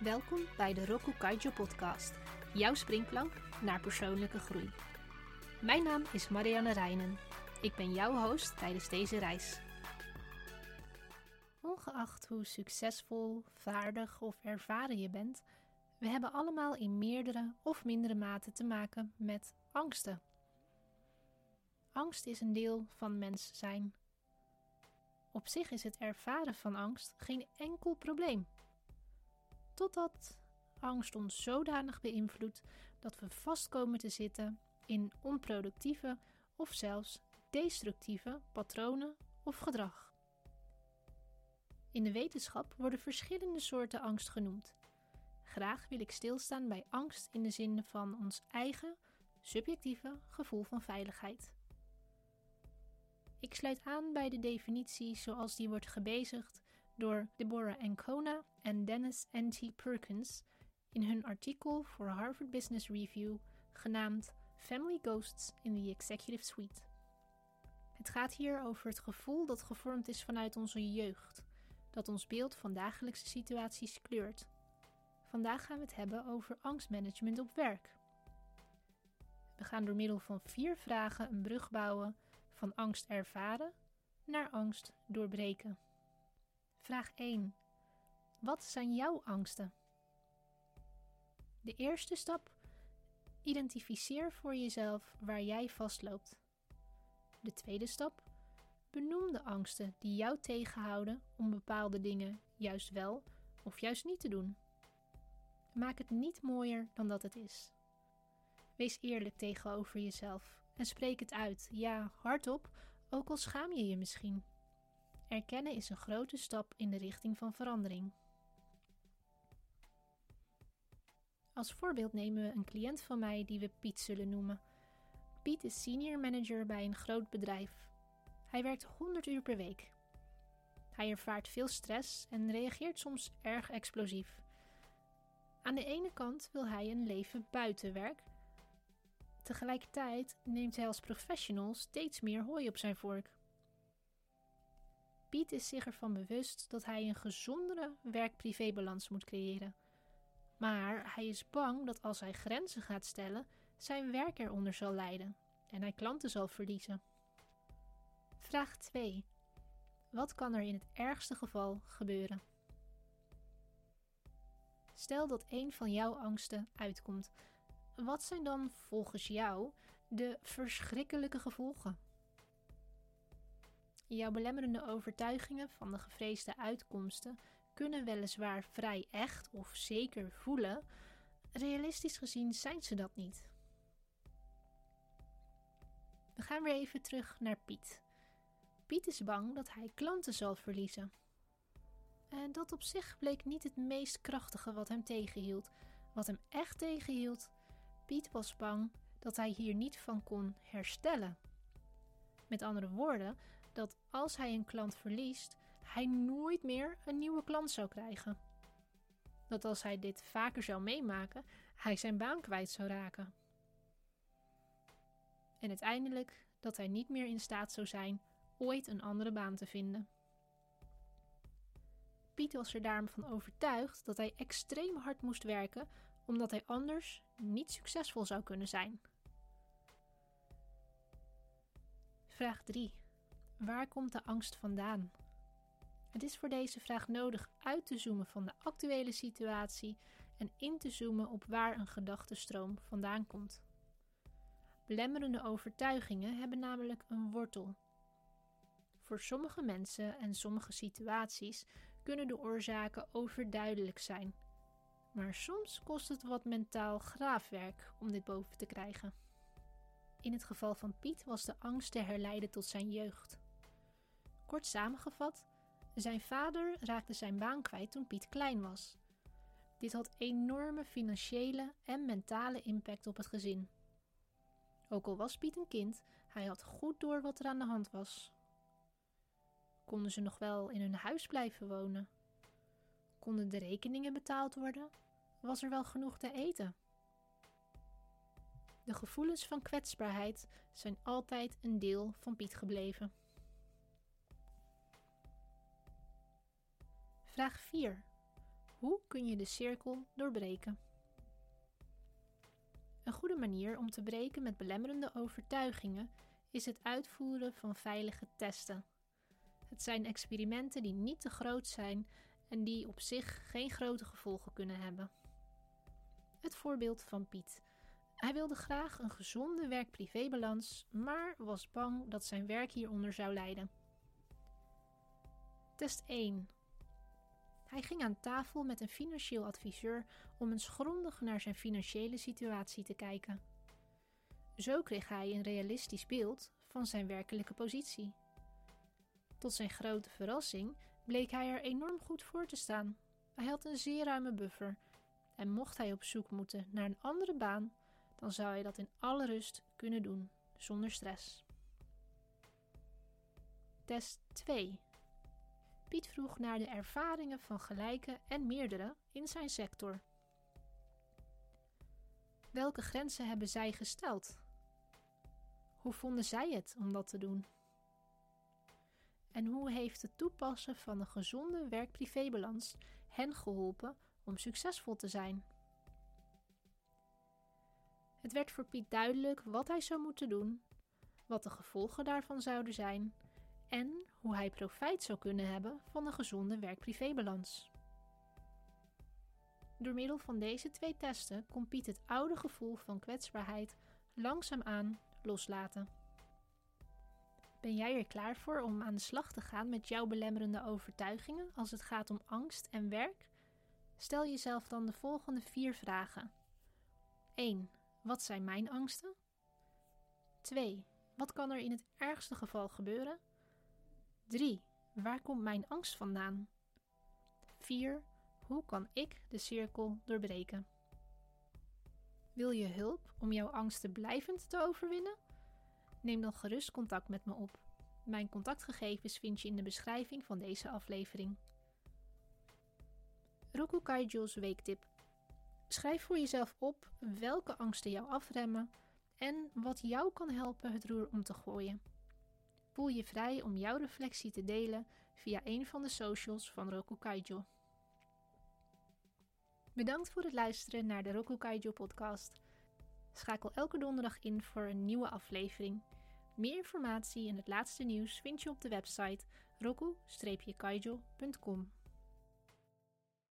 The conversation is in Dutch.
Welkom bij de Roku Kaijo podcast, jouw springplank naar persoonlijke groei. Mijn naam is Marianne Reinen. Ik ben jouw host tijdens deze reis. Ongeacht hoe succesvol, vaardig of ervaren je bent, we hebben allemaal in meerdere of mindere mate te maken met angsten. Angst is een deel van mens zijn. Op zich is het ervaren van angst geen enkel probleem. Totdat angst ons zodanig beïnvloedt dat we vast komen te zitten in onproductieve of zelfs destructieve patronen of gedrag. In de wetenschap worden verschillende soorten angst genoemd. Graag wil ik stilstaan bij angst in de zin van ons eigen subjectieve gevoel van veiligheid. Ik sluit aan bij de definitie zoals die wordt gebezigd door Deborah Ancona en Dennis N.T. Perkins in hun artikel voor Harvard Business Review genaamd Family Ghosts in the Executive Suite. Het gaat hier over het gevoel dat gevormd is vanuit onze jeugd, dat ons beeld van dagelijkse situaties kleurt. Vandaag gaan we het hebben over angstmanagement op werk. We gaan door middel van vier vragen een brug bouwen van angst ervaren naar angst doorbreken. Vraag 1. Wat zijn jouw angsten? De eerste stap: identificeer voor jezelf waar jij vastloopt. De tweede stap: benoem de angsten die jou tegenhouden om bepaalde dingen juist wel of juist niet te doen. Maak het niet mooier dan dat het is. Wees eerlijk tegenover jezelf en spreek het uit, ja, hardop, ook al schaam je je misschien. Erkennen is een grote stap in de richting van verandering. Als voorbeeld nemen we een cliënt van mij die we Piet zullen noemen. Piet is senior manager bij een groot bedrijf. Hij werkt 100 uur per week. Hij ervaart veel stress en reageert soms erg explosief. Aan de ene kant wil hij een leven buiten werk. Tegelijkertijd neemt hij als professional steeds meer hooi op zijn vork. Piet is zich ervan bewust dat hij een gezondere werk-privébalans moet creëren. Maar hij is bang dat als hij grenzen gaat stellen, zijn werk eronder zal lijden en hij klanten zal verliezen. Vraag 2. Wat kan er in het ergste geval gebeuren? Stel dat een van jouw angsten uitkomt. Wat zijn dan volgens jou de verschrikkelijke gevolgen? Jouw belemmerende overtuigingen van de gevreesde uitkomsten kunnen weliswaar vrij echt of zeker voelen, realistisch gezien zijn ze dat niet. We gaan weer even terug naar Piet. Piet is bang dat hij klanten zal verliezen. En dat op zich bleek niet het meest krachtige wat hem tegenhield. Wat hem echt tegenhield, Piet was bang dat hij hier niet van kon herstellen. Met andere woorden, dat als hij een klant verliest, hij nooit meer een nieuwe klant zou krijgen. Dat als hij dit vaker zou meemaken, hij zijn baan kwijt zou raken. En uiteindelijk dat hij niet meer in staat zou zijn ooit een andere baan te vinden. Piet was er daarom van overtuigd dat hij extreem hard moest werken, omdat hij anders niet succesvol zou kunnen zijn. Vraag 3. Waar komt de angst vandaan? Het is voor deze vraag nodig uit te zoomen van de actuele situatie en in te zoomen op waar een gedachtenstroom vandaan komt. Belemmerende overtuigingen hebben namelijk een wortel. Voor sommige mensen en sommige situaties kunnen de oorzaken overduidelijk zijn, maar soms kost het wat mentaal graafwerk om dit boven te krijgen. In het geval van Piet was de angst te herleiden tot zijn jeugd. Kort samengevat, zijn vader raakte zijn baan kwijt toen Piet klein was. Dit had enorme financiële en mentale impact op het gezin. Ook al was Piet een kind, hij had goed door wat er aan de hand was. Konden ze nog wel in hun huis blijven wonen? Konden de rekeningen betaald worden? Was er wel genoeg te eten? De gevoelens van kwetsbaarheid zijn altijd een deel van Piet gebleven. Vraag 4. Hoe kun je de cirkel doorbreken? Een goede manier om te breken met belemmerende overtuigingen is het uitvoeren van veilige testen. Het zijn experimenten die niet te groot zijn en die op zich geen grote gevolgen kunnen hebben. Het voorbeeld van Piet. Hij wilde graag een gezonde werk-privébalans, maar was bang dat zijn werk hieronder zou lijden. Test 1. Hij ging aan tafel met een financieel adviseur om eens grondig naar zijn financiële situatie te kijken. Zo kreeg hij een realistisch beeld van zijn werkelijke positie. Tot zijn grote verrassing bleek hij er enorm goed voor te staan. Hij had een zeer ruime buffer en mocht hij op zoek moeten naar een andere baan, dan zou hij dat in alle rust kunnen doen, zonder stress. Test 2. Piet vroeg naar de ervaringen van gelijke en meerdere in zijn sector. Welke grenzen hebben zij gesteld? Hoe vonden zij het om dat te doen? En hoe heeft het toepassen van een gezonde werk-privébalans hen geholpen om succesvol te zijn? Het werd voor Piet duidelijk wat hij zou moeten doen, wat de gevolgen daarvan zouden zijn en hoe hij profijt zou kunnen hebben van een gezonde werk-privébalans. Door middel van deze twee testen kon Piet het oude gevoel van kwetsbaarheid langzaamaan loslaten. Ben jij er klaar voor om aan de slag te gaan met jouw belemmerende overtuigingen als het gaat om angst en werk? Stel jezelf dan de volgende vier vragen. 1. Wat zijn mijn angsten? 2. Wat kan er in het ergste geval gebeuren? 3. Waar komt mijn angst vandaan? 4. Hoe kan ik de cirkel doorbreken? Wil je hulp om jouw angsten blijvend te overwinnen? Neem dan gerust contact met me op. Mijn contactgegevens vind je in de beschrijving van deze aflevering. Roku Kaiju's weektip. Schrijf voor jezelf op welke angsten jou afremmen en wat jou kan helpen het roer om te gooien. Voel je vrij om jouw reflectie te delen via een van de socials van Roku Kaijo. Bedankt voor het luisteren naar de Roku Kaijo podcast. Schakel elke donderdag in voor een nieuwe aflevering. Meer informatie en het laatste nieuws vind je op de website roku-kaijo.com.